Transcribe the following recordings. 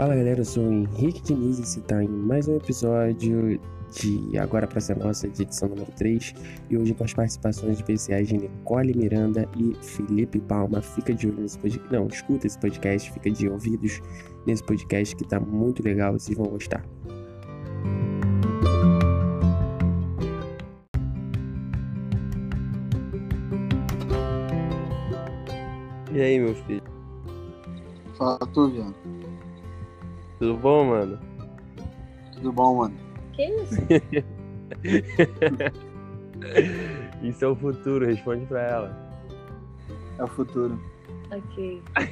Fala galera, eu sou o Henrique Diniz e você está em mais um episódio de Agora Pra Ser Nossa, de edição número 3 e hoje com as participações especiais de Nicole Miranda e Felipe Palma. Fica de olho nesse podcast, não, escuta esse podcast, fica de ouvidos nesse podcast que tá muito legal, vocês vão gostar. E aí, meu filho? Fala tu, viado. Tudo bom, mano? Tudo bom, mano? Que isso? Isso é o futuro, responde pra ela. É o futuro. ok.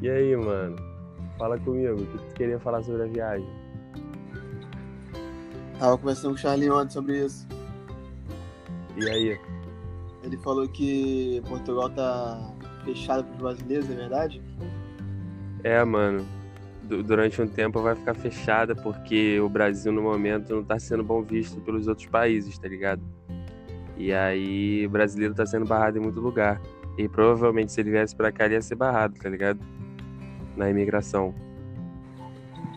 E aí, mano? Fala comigo, o que tu queria falar sobre a viagem? Tava conversando com o Charlie ontem sobre isso. E aí? Ele falou que Portugal tá fechado pros brasileiros, é verdade? É, mano. du- Durante um tempo vai ficar fechada porque o Brasil no momento não tá sendo bom visto pelos outros países, tá ligado? E aí o brasileiro tá sendo barrado em muito lugar. E provavelmente se ele viesse pra cá ele ia ser barrado, tá ligado? Na imigração.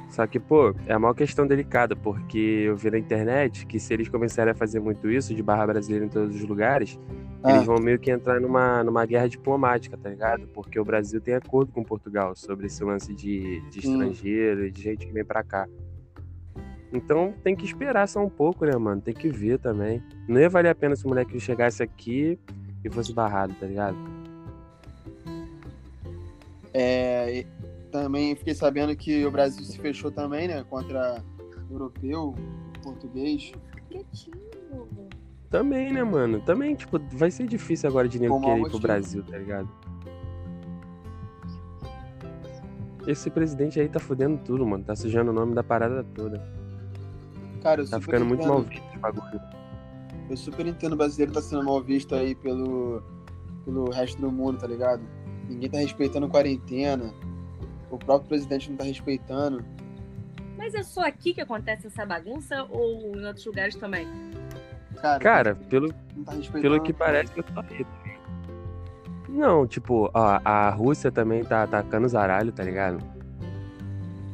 Só que, pô, é uma questão delicada, porque eu vi na internet que se eles começarem a fazer muito isso, de barra brasileiro em todos os lugares, Ah, eles vão meio que entrar numa, numa guerra diplomática, tá ligado? Porque o Brasil tem acordo com Portugal sobre esse lance de, de estrangeiro e de gente que vem pra cá. Então tem que esperar só um pouco, né, mano? Tem que ver também. Não ia valer a pena se o moleque chegasse aqui e fosse barrado, tá ligado? é, também fiquei sabendo que o Brasil se fechou também, né? Contra europeu, português. Quietinho. Também, né, mano? Também, tipo, vai ser difícil agora de nego querer ir pro. Brasil, tá ligado? Esse presidente aí tá fudendo tudo, mano. Tá sujando o nome da parada toda. Cara, eu Tá ficando muito entendo, mal visto esse bagulho. Eu super entendo o brasileiro tá sendo mal visto aí pelo, pelo resto do mundo, tá ligado? Ninguém tá respeitando quarentena. O próprio presidente não tá respeitando. Mas é só aqui que acontece essa bagunça ou em outros lugares também? Cara, Cara, pelo, não tá pelo que parece, eu tô aí. Não, tipo, ó, a Rússia também tá atacando os aralhos, tá ligado?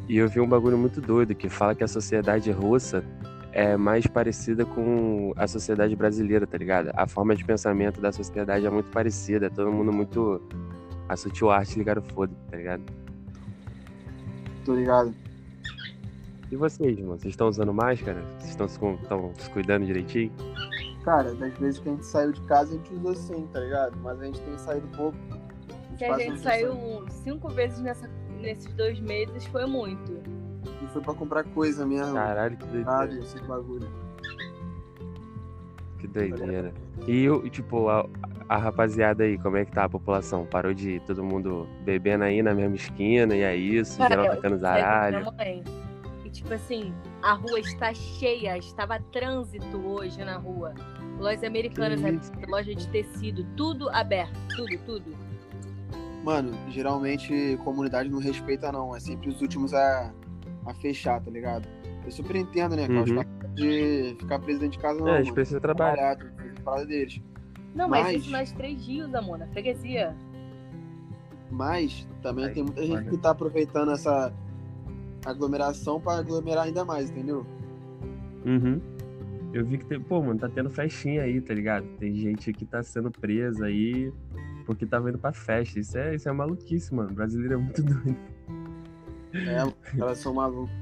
E eu vi um bagulho muito doido que fala que a sociedade russa é mais parecida com a sociedade brasileira, tá ligado? A forma de pensamento da sociedade é muito parecida, é todo mundo muito. A sutil arte ligaram foda, tá ligado? Tô ligado. E vocês, mano? Vocês estão usando máscara? Vocês estão se, tão se cuidando direitinho? Cara, das vezes que a gente saiu de casa, a gente usou sim, tá ligado? Mas a gente tem saído pouco. Se a gente saiu cinco vezes nessa, nesses dois meses, foi muito. E foi pra comprar coisa mesmo. Caralho, que doideira. Sabe, esses bagulho. Que doideira. E, o- tipo, a, a rapaziada aí, como é que tá a população? Parou de todo mundo bebendo aí na mesma esquina e é isso, Cara, geral tacando zaralho. E tipo assim, a rua está cheia, estava trânsito hoje na rua. Lojas americanas, loja de tecido, tudo aberto, tudo, tudo. Mano, geralmente comunidade não respeita não. É sempre os últimos a, a fechar, tá ligado? Eu super entendo, né? Uhum. De ficar preso dentro de casa não. É, eles precisam trabalhar. Trabalhar, deles. Não, mas, Mas- isso nas três rios, amor, na freguesia. Mas também Aí, tem muita gente olha. que tá aproveitando essa aglomeração pra aglomerar ainda mais, entendeu? Uhum. Eu vi que tem, pô, mano, tá tendo festinha aí, tá ligado? Tem gente que tá sendo presa aí porque tava indo pra festa. Isso é, isso é maluquice, mano. O brasileiro é muito doido. É, os caras são malucos.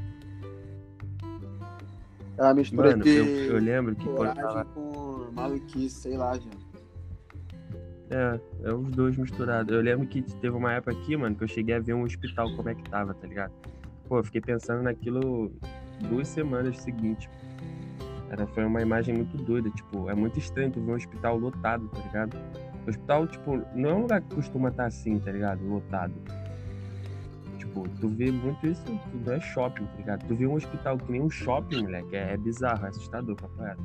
É uma mistura Mano, de eu, eu lembro que coragem com maluquice, sei lá, gente. É, é os dois misturados. Eu lembro que teve uma época aqui, mano, que eu cheguei a ver um hospital como é que tava, tá ligado? Pô, eu fiquei pensando naquilo duas semanas seguintes. Era, foi uma imagem muito doida, tipo, é muito estranho tu ver um hospital lotado, tá ligado? O hospital, tipo, não é um lugar que costuma estar assim, tá ligado? Lotado. Tipo, tu vê muito isso, tu é shopping, tá ligado? Tu vê um hospital que nem um shopping, moleque, é, é bizarro, é assustador, reto.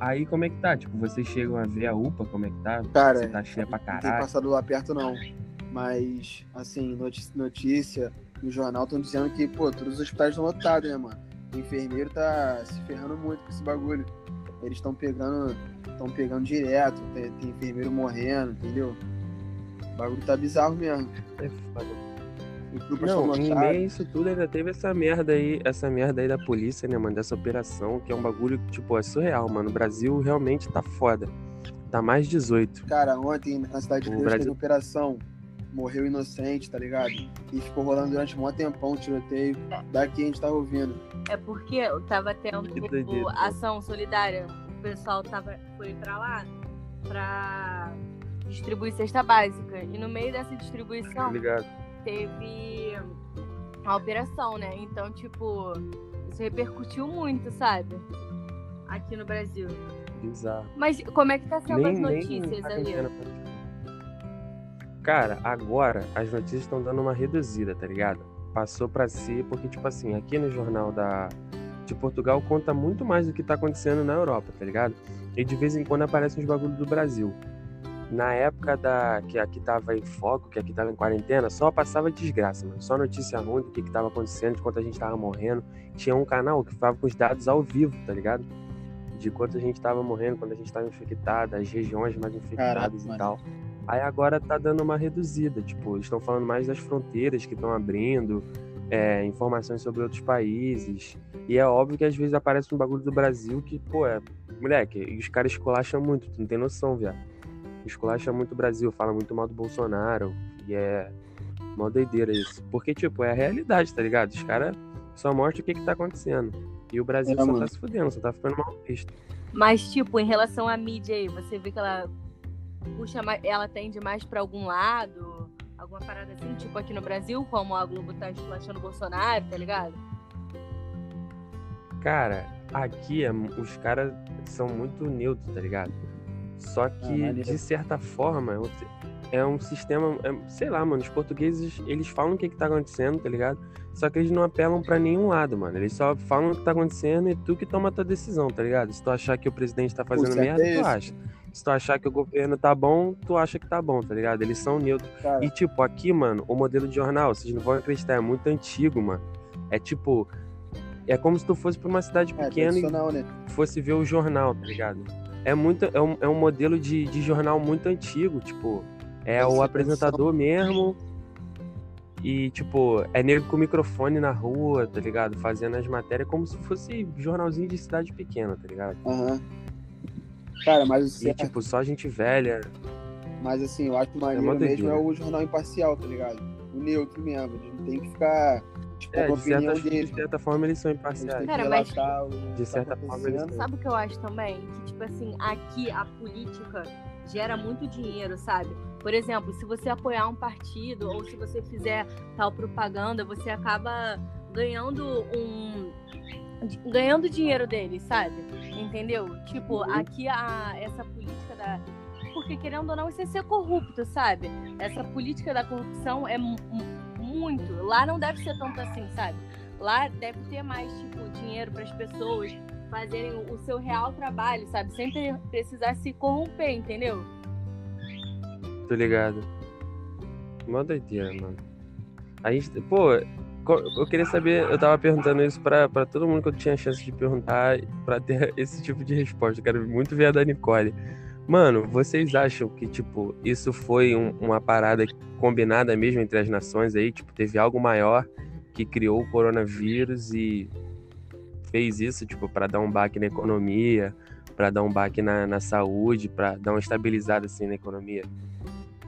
Aí como é que tá? Tipo, vocês chegam a ver a UPA, como é que tá? Cara, Você tá cheia pra Não tem caralho. passado lá perto, não. Mas, assim, notícia no jornal estão dizendo que, pô, todos os hospitais estão lotados, né, mano? O enfermeiro tá se ferrando muito com esse bagulho. Eles estão pegando. Estão pegando direto, tem, tem enfermeiro morrendo, entendeu? O bagulho tá bizarro mesmo. É foda. Não, em meio a isso tudo ainda teve essa merda aí, essa merda aí da polícia, né, mano? Dessa operação, que é um bagulho, tipo, é surreal, mano. O Brasil realmente tá foda. Tá mais 18. Cara, ontem na Cidade de O Deus Brasil- teve operação. Morreu inocente, tá ligado? E ficou rolando durante um maior tempão o tiroteio. Daqui a gente tava ouvindo. É porque eu tava tendo Que doideira. ação solidária. O pessoal tava, foi pra lá pra distribuir cesta básica. E no meio dessa Tá distribuição ligado? Teve a operação, né? Então, tipo, isso repercutiu muito, sabe? Aqui no Brasil. Bizarro. Mas como é que tá sendo Nem, as notícias tá acontecendo. Cara, agora as notícias estão dando uma reduzida, tá ligado? Passou pra si, porque, tipo assim, aqui no jornal da de Portugal conta muito mais do que tá acontecendo na Europa, tá ligado? E de vez em quando aparecem uns bagulhos do Brasil. Na época da que aqui tava em foco, que aqui tava em quarentena, só passava desgraça, mano. Só notícia ruim do que, que tava acontecendo, de quanto a gente tava morrendo. Tinha um canal que ficava com os dados ao vivo, tá ligado? De quanto a gente tava morrendo, quando a gente tava infectado, as regiões mais infectadas Caraca, e mano. tal. Aí agora tá dando uma reduzida, tipo, eles estão falando mais das fronteiras que estão abrindo, é, informações sobre outros países. E é óbvio que às vezes aparece um bagulho do Brasil que, pô, é. Moleque, e os caras esculacham muito, tu não tem noção, viado. Esculacha muito o Brasil, fala muito mal do Bolsonaro. E é. Mó doideira isso. Porque, tipo, é a realidade, tá ligado? Os caras só mostram o que, que tá acontecendo. E o Brasil É, só mano. tá se fudendo, só tá ficando mal visto. Mas, tipo, em relação à mídia aí, você vê que ela puxa mais, ela tende mais pra algum lado, alguma parada assim, tipo aqui no Brasil, como a Globo tá esculachando o Bolsonaro, tá ligado? Cara, aqui é- os caras são muito neutros, tá ligado? Só que, maneiro. de certa forma, é um si- é sistema. é- sei lá, mano. Os portugueses, eles falam o que, que tá acontecendo, tá ligado? Só que eles não apelam pra nenhum lado, mano. Eles só falam o que tá acontecendo e tu que toma a tua decisão, tá ligado? Se tu achar que o presidente tá fazendo merda, é tu acha. Se tu achar que o governo tá bom, tu acha que tá bom, tá ligado? Eles são neutros. Cara, E, tipo, aqui, mano, o modelo de jornal, vocês não vão acreditar, é muito antigo, mano. É tipo. É como se tu fosse pra uma cidade é pequena e tradicional, né? fosse ver o jornal, tá ligado? É, muito, é, um, é um modelo de, de jornal muito antigo, tipo. É o apresentador mesmo. E, tipo, é nego com microfone na rua, tá ligado? Fazendo as matérias como se fosse jornalzinho de cidade pequena, tá ligado? Aham. Cara, mas o E, certo, tipo, só gente velha. mas assim, eu acho que o maneiro mó mesmo é o jornal imparcial, tá ligado? O neutro mesmo. Eles não tem que ficar, tipo, É, de opinião certa, de certa forma eles são imparciais. Cara, mas- que De tá certa forma, eles acontecendo. Sabe o que eu acho também? Que, tipo assim, aqui a política gera muito dinheiro, sabe? Por exemplo, se você apoiar um partido ou se você fizer tal propaganda, você acaba ganhando um. ganhando dinheiro deles, sabe? Entendeu? Tipo, Uhum. aqui a, essa política da. Porque querendo ou não, isso é ser corrupto, sabe? Essa política da corrupção é muito. Lá não deve ser tanto assim, sabe? Lá deve ter mais, tipo, dinheiro para as pessoas fazerem o- seu real trabalho, sabe? Sem pre- precisar se corromper, entendeu? Tô ligado. Mó doideira, mano. A gente, pô, eu queria saber, eu tava perguntando isso pra, pra todo mundo que eu tinha chance de perguntar pra ter esse tipo de resposta. Eu quero muito ver a da Nicole. Mano, vocês acham que, tipo, isso foi um- uma parada combinada mesmo entre as nações aí? Tipo, teve algo maior que criou o coronavírus e fez isso, tipo, pra dar um baque na economia, pra dar um baque na, na saúde, pra dar uma estabilizada assim na economia?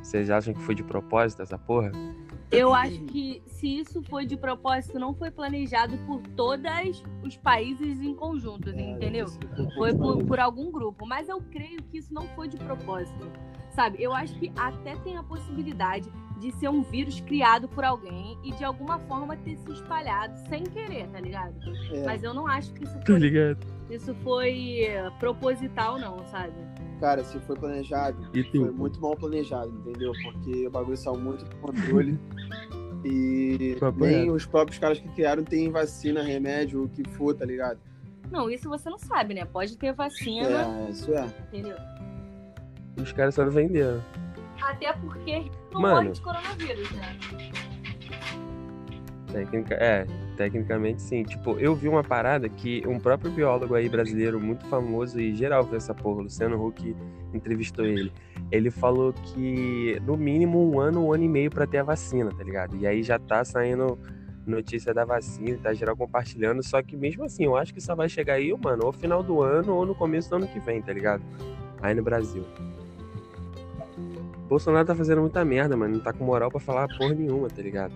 Vocês acham que foi de propósito essa porra? Eu acho que se isso foi de propósito, não foi planejado por todos os países em conjunto, É, entendeu? Foi por, por algum grupo. Mas eu creio que isso não foi de propósito. Sabe? Eu acho que até tem a possibilidade de ser um vírus criado por alguém e de alguma forma ter se espalhado sem querer, tá ligado? É, Mas eu não acho que isso foi, ligado. isso foi proposital, não, sabe? Cara, se foi planejado, E foi tu? muito mal planejado, entendeu? Porque o bagulho saiu muito do controle. e nem os próprios caras que criaram tem vacina, remédio, o que for, tá ligado? Não, isso você não sabe, né? Pode ter vacina, É, isso é. entendeu? Os caras só venderam. Até porque não Mano. morre de coronavírus, né? É, tecnicamente sim. Tipo, eu vi uma parada que um próprio biólogo aí brasileiro muito famoso e geral viu essa porra, Luciano Huck entrevistou ele. ele falou que no mínimo um ano, um ano e meio para ter a vacina, tá ligado? E aí já tá saindo notícia da vacina, tá geral compartilhando, só que mesmo assim, eu acho que só vai chegar aí, mano, ou final do ano ou no começo do ano que vem, tá ligado? Aí no Brasil. Bolsonaro tá fazendo muita merda, mano, não tá com moral para falar porra nenhuma, tá ligado?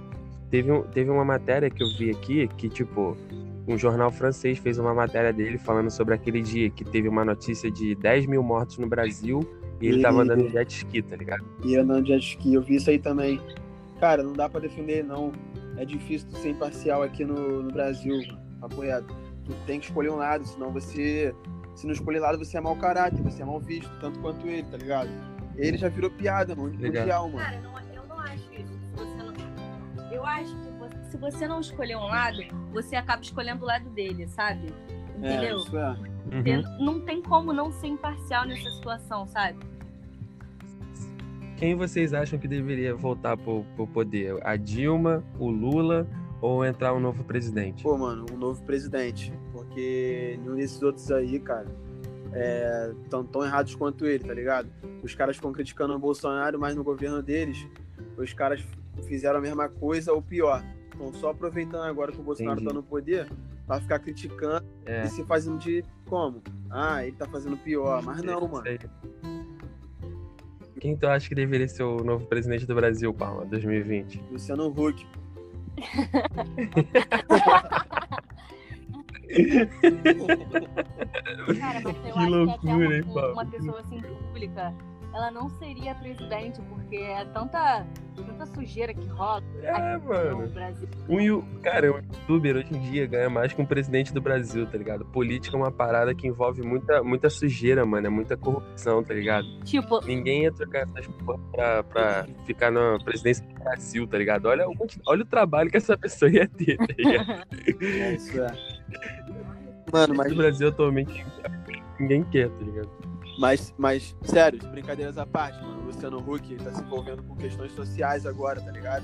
Teve, um, teve uma matéria que eu vi aqui que, tipo, um jornal francês fez uma matéria dele falando sobre aquele dia que teve uma notícia de 10 mil mortos no Brasil e ele e... tava andando de jet ski, tá ligado? E andando de jet ski, eu vi isso aí também. Cara, não dá para defender, não. É difícil ser imparcial aqui no, no Brasil, apoiado. Tu tem que escolher um lado, senão você. Se não escolher lado, você é mau caráter, você é mal visto, tanto quanto ele, tá ligado? Ele já virou piada, mano, mundial, mano. Cara, não, acho que se você não escolher um lado, você acaba escolhendo o lado dele, sabe? Entendeu? É, isso é. Uhum. Não tem como não ser imparcial nessa situação, sabe? Quem vocês acham que deveria voltar pro, pro poder? A Dilma, o Lula ou entrar um novo presidente? Pô, mano, um novo presidente. Porque nenhum desses outros aí, cara, é, tão, tão errados quanto ele, tá ligado? Os caras ficam criticando o Bolsonaro, mas no governo deles, os caras fizeram a mesma coisa ou pior. Estão só aproveitando agora que o Bolsonaro Entendi. tá no poder pra ficar criticando é. e se fazendo de como? Ah, ele tá fazendo pior. Mas não, mano. Quem tu acha que deveria ser o novo presidente do Brasil, Palma, 2020? Luciano Huck. Cara, mas eu que acho loucura, que até uma, uma pessoa assim pública ela não seria presidente, porque é tanta, tanta sujeira que rola é, mano. no Brasil. Um, cara, um youtuber hoje em dia ganha mais que um presidente do Brasil, tá ligado? Política é uma parada que envolve muita, muita sujeira, mano. É muita corrupção, tá ligado? Tipo. Ninguém ia trocar essas porra pra, pra ficar na presidência do Brasil, tá ligado? Olha, olha o trabalho que essa pessoa ia ter, tá ligado? é isso, é. Mano, mas. No Brasil atualmente ninguém quer, tá ligado? Mas, mas, sério, brincadeiras à parte, mano. O Luciano Huck tá se envolvendo com questões sociais agora, tá ligado?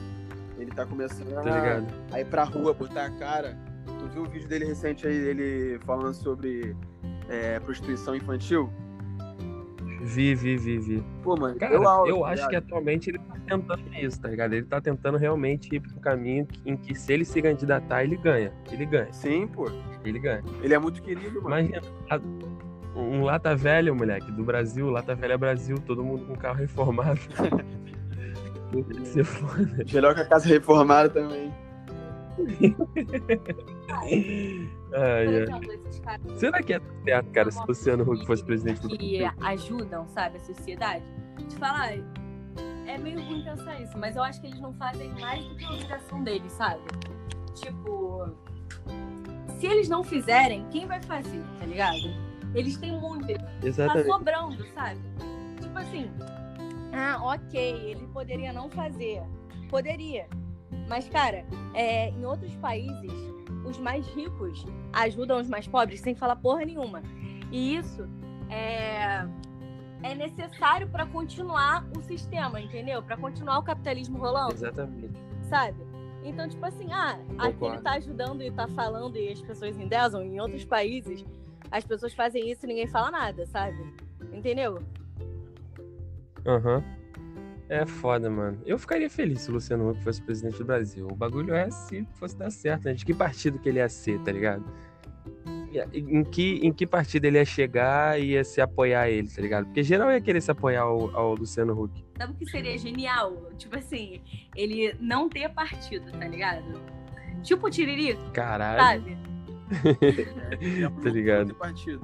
Ele tá começando tá a, a, ir pra rua, botar a cara. Tu viu o vídeo dele recente aí, ele falando sobre é, prostituição infantil? Vi, vi, vi, vi. Pô, mano, Cara, eu, aula, eu tá acho que atualmente ele tá tentando isso, tá ligado? Ele tá tentando realmente ir pro caminho em que se ele se candidatar, ele ganha. Ele ganha. Sim, pô. Ele ganha. Ele é muito querido, mano. Imagina, um lata velho, moleque, do Brasil, lata velha Brasil, todo mundo com carro reformado. Você foda. Melhor que a casa reformada também. Será que é certo, cara, se o Luciano Huck fosse presidente do Que ajudam, sabe, a sociedade? Te falar, é meio ruim pensar isso, mas eu acho que eles não fazem mais do que a obrigação deles, sabe? Tipo, se eles não fizerem, quem vai fazer, tá ligado? Eles têm muito. Exatamente. Tá sobrando, sabe? Tipo assim, ah, ok, ele poderia não fazer. Poderia. Mas, cara, é, em outros países, os mais ricos ajudam os mais pobres sem falar porra nenhuma. E isso é, é necessário para continuar o sistema, entendeu? Para continuar o capitalismo rolando. Exatamente. Sabe? Então, tipo assim, ah, Concordo. aqui ele tá ajudando e tá falando e as pessoas endeuam. Em outros países, as pessoas fazem isso e ninguém fala nada, sabe? Entendeu? Aham. Uhum. É foda, mano. Eu ficaria feliz se o Luciano Huck fosse presidente do Brasil. O bagulho é se fosse dar certo, né? De que partido que ele ia ser, tá ligado? Em que, em que partido ele ia chegar e ia se apoiar ele, tá ligado? Porque geral ia querer se apoiar ao, ao Luciano Huck. Sabe o que seria genial? Tipo assim, ele não ter partido, tá ligado? Tipo o Tiririca. Caralho. Sabe? É, tá ligado? Partido.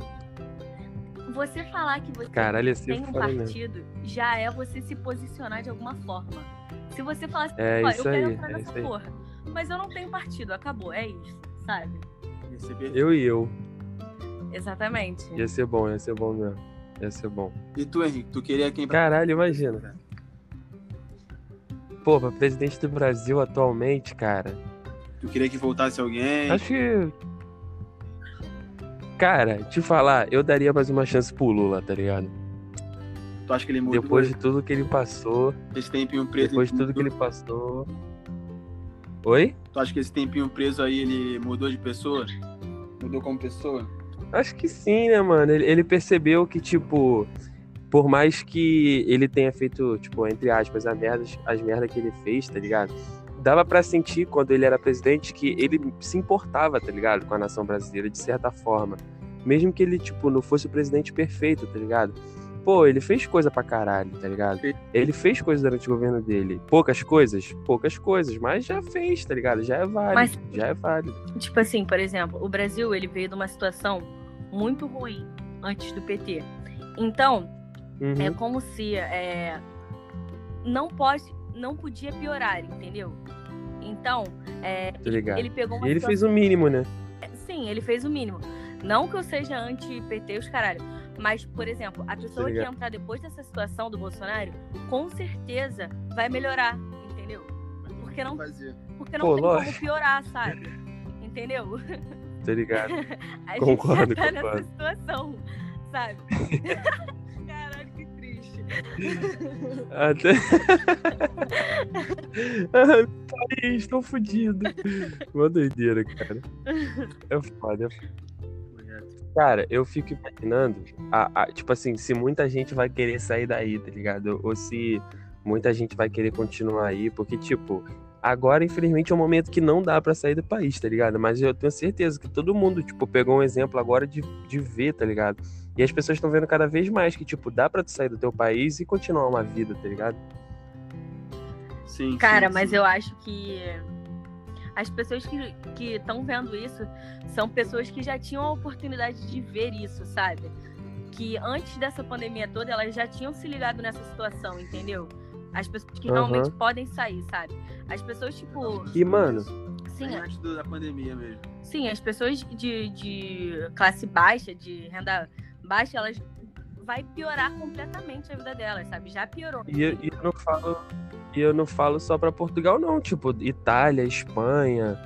Você falar que você Caralho, tem um partido mesmo. já é você se posicionar de alguma forma. Se você falar assim, é eu quero aí, entrar é nessa porra, mas eu não tenho partido, acabou, é isso, sabe? Eu e eu. Exatamente. Ia ser bom, ia ser bom mesmo. Ia ser bom. E tu, Henrique, tu queria quem pra... Caralho, imagina. Pô, pra presidente do Brasil atualmente, cara. Tu queria que voltasse alguém? Acho que Cara, te falar, eu daria mais uma chance pro Lula, tá ligado? Tu acha que ele mudou? Depois de tudo que ele passou. Esse tempinho preso. Depois de tudo que ele passou. Oi? Tu acha que esse tempinho preso aí ele mudou de pessoa? Mudou como pessoa? Acho que sim, né, mano? Ele, ele percebeu que, tipo. por mais que ele tenha feito, tipo, entre aspas, as merdas, as merdas que ele fez, tá ligado? Dava para sentir quando ele era presidente que ele se importava, tá ligado? Com a nação brasileira, de certa forma. Mesmo que ele, tipo, não fosse o presidente perfeito, tá ligado? Pô, ele fez coisa pra caralho, tá ligado? Ele fez coisa durante o governo dele. Poucas coisas? Poucas coisas, mas já fez, tá ligado? Já é válido. Mas, já é válido. Tipo assim, por exemplo, o Brasil, ele veio de uma situação muito ruim antes do PT. Então, uhum. é como se é, não pode, não podia piorar, entendeu? Então, é, ele pegou uma e ele situação... fez o mínimo, né? Sim, ele fez o mínimo. Não que eu seja anti-PT os caralho. Mas, por exemplo, a pessoa que entrar depois dessa situação do Bolsonaro, com certeza vai melhorar, entendeu? Porque não, porque não Pô, tem lógico. como piorar, sabe? Entendeu? Tá ligado? a concordo, gente tá concordo. nessa situação, sabe? Até... País, tô fudido. Uma doideira, cara. É foda, é foda. Cara, eu fico imaginando, a, a, tipo assim, se muita gente vai querer sair daí, tá ligado? Ou se muita gente vai querer continuar aí, porque, tipo, agora, infelizmente, é um momento que não dá para sair do país, tá ligado? Mas eu tenho certeza que todo mundo, tipo, pegou um exemplo agora de, de ver, tá ligado? E as pessoas estão vendo cada vez mais que, tipo, dá pra tu sair do teu país e continuar uma vida, tá ligado? Sim. Cara, sim, mas sim. eu acho que as pessoas que estão vendo isso são pessoas que já tinham a oportunidade de ver isso, sabe? Que antes dessa pandemia toda, elas já tinham se ligado nessa situação, entendeu? As pessoas que uhum. realmente podem sair, sabe? As pessoas, tipo. E, mano. Sim, antes da pandemia mesmo. Sim, as pessoas de, de classe baixa, de renda baixa, elas vai piorar completamente a vida delas, sabe? Já piorou. E, e eu não falo e eu não falo só para Portugal, não. Tipo, Itália, Espanha,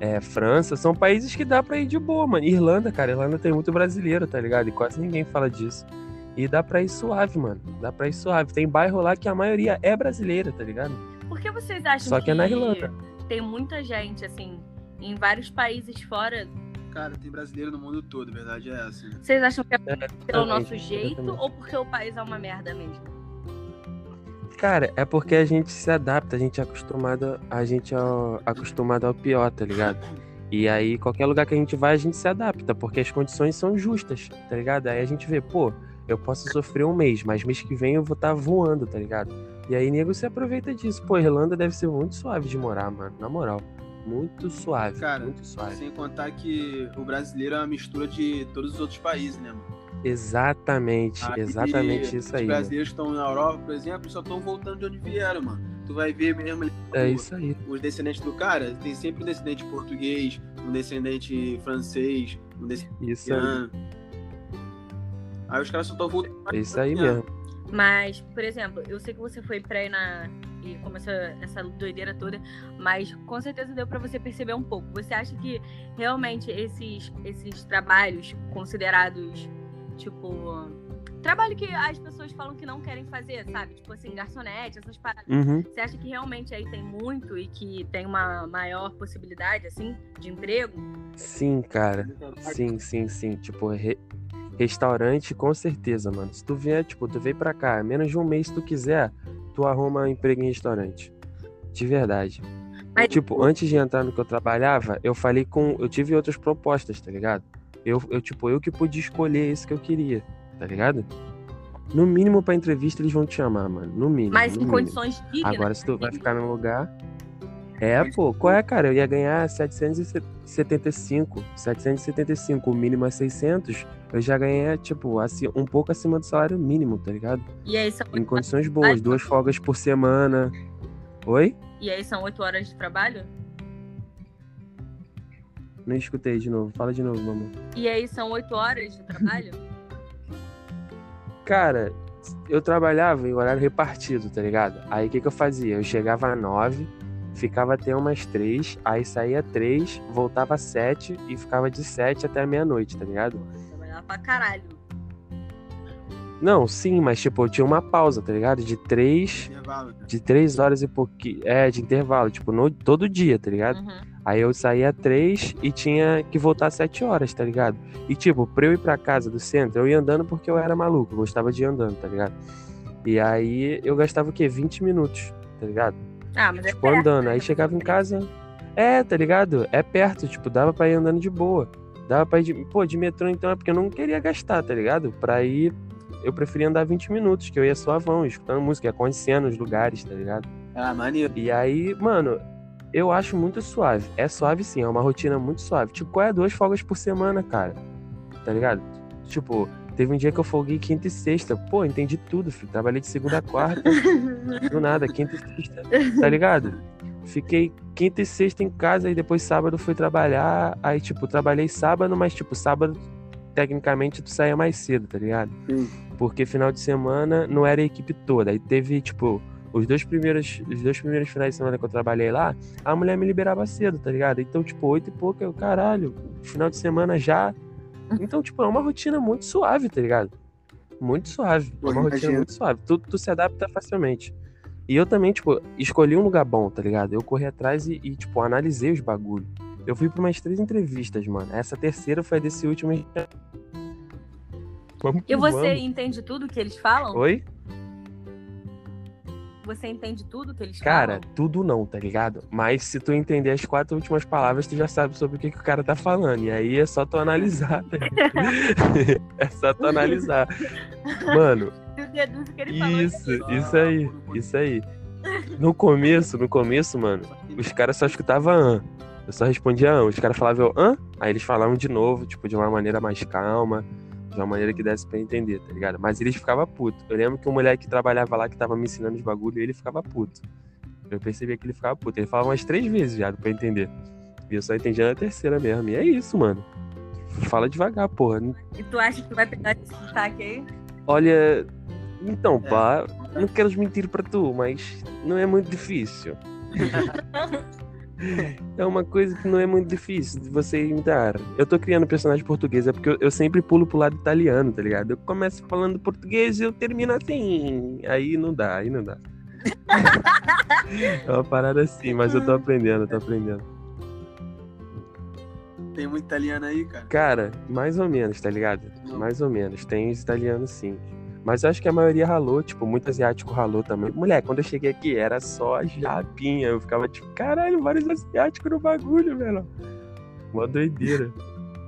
é, França, são países que dá pra ir de boa, mano. Irlanda, cara, Irlanda tem muito brasileiro, tá ligado? E quase ninguém fala disso. E dá pra ir suave, mano. Dá pra ir suave. Tem bairro lá que a maioria é brasileira, tá ligado? Por que vocês acham Só que, que é na Irlanda. tem muita gente, assim, em vários países fora Cara, tem brasileiro no mundo todo, a verdade é essa. Vocês acham que é, é pelo nosso jeito ou porque o país é uma merda mesmo? Cara, é porque a gente se adapta, a gente é acostumado, a gente é acostumado ao pior, tá ligado? E aí, qualquer lugar que a gente vai, a gente se adapta, porque as condições são justas, tá ligado? Aí a gente vê, pô, eu posso sofrer um mês, mas mês que vem eu vou estar tá voando, tá ligado? E aí, nego, se aproveita disso. Pô, Irlanda deve ser muito suave de morar, mano, na moral. Muito suave, Cara, muito suave. Sem contar que o brasileiro é uma mistura de todos os outros países, né, mano? Exatamente, aí, exatamente isso aí. Os brasileiros estão na Europa, por exemplo, só estão voltando de onde vieram, mano. Tu vai ver mesmo. É isso aí. Os descendentes do cara, tem sempre um descendente português, um descendente francês, um descendente. Isso aí. Aí os caras só estão voltando. É isso aí mesmo. Mas, por exemplo, eu sei que você foi pra ir na. E começou essa doideira toda, mas com certeza deu para você perceber um pouco. Você acha que realmente esses, esses trabalhos considerados Tipo, trabalho que as pessoas falam que não querem fazer, sabe? Tipo assim, garçonete, essas paradas. Uhum. Você acha que realmente aí tem muito e que tem uma maior possibilidade, assim, de emprego? Sim, cara. Sim, sim, sim. Tipo, re... restaurante, com certeza, mano. Se tu vier, tipo, tu vem pra cá, menos de um mês, se tu quiser, tu arruma emprego em restaurante. De verdade. Mas... Tipo, antes de entrar no que eu trabalhava, eu falei com. Eu tive outras propostas, tá ligado? Eu, eu, tipo, eu que pude escolher esse que eu queria, tá ligado? No mínimo pra entrevista eles vão te chamar, mano. No mínimo. Mas no em mínimo. condições dignas. Agora, se tu vai ficar no lugar. É, pô, qual é, cara? Eu ia ganhar 775. 775, o mínimo é 600. Eu já ganhei, tipo, assim, um pouco acima do salário mínimo, tá ligado? E aí são Em condições boas, duas folgas por semana. Oi? E aí são oito horas de trabalho? Não escutei de novo. Fala de novo, mamãe. E aí são oito horas de trabalho? Cara, eu trabalhava em horário repartido, tá ligado? Aí o que, que eu fazia? Eu chegava às nove, ficava até umas três, aí saía três, voltava às sete e ficava de sete até meia-noite, tá ligado? Trabalhava pra caralho. Não, sim, mas tipo, eu tinha uma pausa, tá ligado? De três. Intervalo? De três horas e pouquinho. É, de intervalo, tipo, no, todo dia, tá ligado? Uhum. Aí eu saía três e tinha que voltar às sete horas, tá ligado? E tipo, pra eu ir pra casa do centro, eu ia andando porque eu era maluco, eu gostava de ir andando, tá ligado? E aí eu gastava o quê? 20 minutos, tá ligado? Ah, mas é Tipo, perto, andando. né? Aí chegava em casa. É, tá ligado? É perto, tipo, dava pra ir andando de boa. Dava pra ir de. Pô, de metrô então é porque eu não queria gastar, tá ligado? Pra ir. Eu preferia andar 20 minutos, que eu ia suavão, escutando música, ia conhecendo os lugares, tá ligado? Ah, maneiro. E aí, mano, eu acho muito suave. É suave sim, é uma rotina muito suave. Tipo, qual é duas folgas por semana, cara? Tá ligado? Tipo, teve um dia que eu folguei quinta e sexta. Pô, entendi tudo, filho. Trabalhei de segunda a quarta, do nada, quinta e sexta. Tá ligado? Fiquei quinta e sexta em casa e depois sábado fui trabalhar. Aí, tipo, trabalhei sábado, mas, tipo, sábado, tecnicamente, tu saía mais cedo, tá ligado? Sim. Porque final de semana não era a equipe toda. Aí teve, tipo, os dois primeiros, os dois primeiros finais de semana que eu trabalhei lá, a mulher me liberava cedo, tá ligado? Então, tipo, oito e pouco, eu, caralho, final de semana já. Então, tipo, é uma rotina muito suave, tá ligado? Muito suave. É uma rotina muito suave. Tu, tu se adapta facilmente. E eu também, tipo, escolhi um lugar bom, tá ligado? Eu corri atrás e, e, tipo, analisei os bagulhos. Eu fui pra umas três entrevistas, mano. Essa terceira foi desse último. Vamos E você vamos. entende tudo que eles falam? Oi? Você entende tudo que eles Cara, falam? tudo não, tá ligado? Mas se tu entender as quatro últimas palavras, tu já sabe sobre o que, que o cara tá falando. E aí é só tu analisar, tá é só tu analisar. Mano, Tu deduz o que ele falou. isso, isso aí, isso aí. No começo, no começo, mano, os caras só escutavam an. Eu só respondia an. Os caras falavam an, aí eles falavam de novo, tipo, de uma maneira mais calma, de uma maneira que desse pra entender, tá ligado? Mas eles ficavam putos. Eu lembro que um moleque que trabalhava lá, que tava me ensinando os bagulho, ele ficava puto. Eu percebi que ele ficava puto. Ele falava umas três vezes já pra entender. E eu só entendia na terceira mesmo. E é isso, mano. Fala devagar, porra. E tu acha que vai pegar esse sotaque aí? Olha, então, É. pá, não quero mentir pra tu, mas não é muito difícil. É uma coisa que não é muito difícil de você imitar. Eu tô criando personagem português, é porque eu, eu sempre pulo pro lado italiano, tá ligado? Eu começo falando português e eu termino assim. Aí não dá, aí não dá. é uma parada assim, mas eu tô aprendendo, eu tô aprendendo. Tem muito italiano aí, cara. Cara, mais ou menos, tá ligado? Não. Mais ou menos. Tem os italianos sim. Mas eu acho que a maioria ralou, tipo, muito asiático ralou também. Mulher, quando eu cheguei aqui era só a japinha. Eu ficava tipo, caralho, vários asiáticos no bagulho, velho. Mó doideira.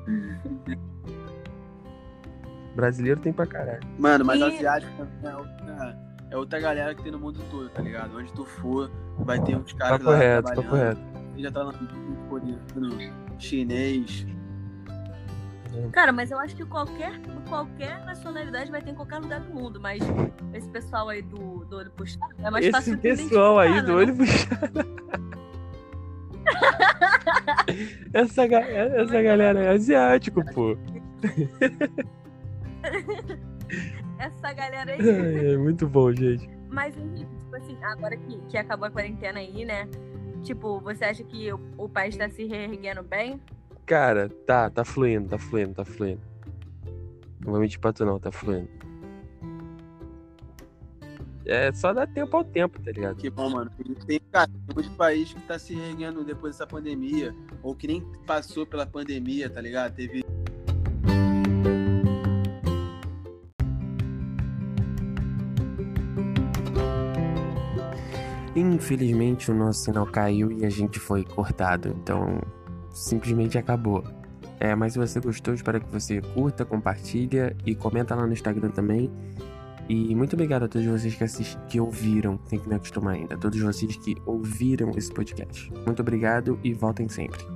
Brasileiro tem pra caralho. Mano, mas E- asiático também é outra, é outra galera que tem no mundo todo, tá ligado? Onde tu for, vai ter uns caras Papo lá reto, papo trabalhando. reto. E já tá no coreano, chinês. Cara, mas eu acho que qualquer, qualquer nacionalidade vai ter em qualquer lugar do mundo, mas esse pessoal aí do, do olho puxado é mais Esse fácil tu pessoal aí do né? olho puxado. essa, ga- essa galera é asiático, pô. Essa galera aí. Ai, É muito bom, gente. Mas, tipo assim, agora que, que acabou a quarentena aí, né? Tipo, você acha que o, o país tá se reerguendo bem? Cara, tá, tá fluindo, tá fluindo, tá fluindo. Não vou mentir pra tu não, tá fluindo. É só dar tempo ao tempo, tá ligado? Que bom, mano. Tem, cara, muito país que tá se reerguendo depois dessa pandemia. Ou que nem passou pela pandemia, tá ligado? Teve. Infelizmente o nosso sinal caiu e a gente foi cortado, então simplesmente acabou. É, mas se você gostou, espero que você curta, compartilha e comenta lá no Instagram também. E muito obrigado a todos vocês que assistiram, que ouviram, tem que me acostumar ainda, a todos vocês que ouviram esse podcast. Muito obrigado e voltem sempre.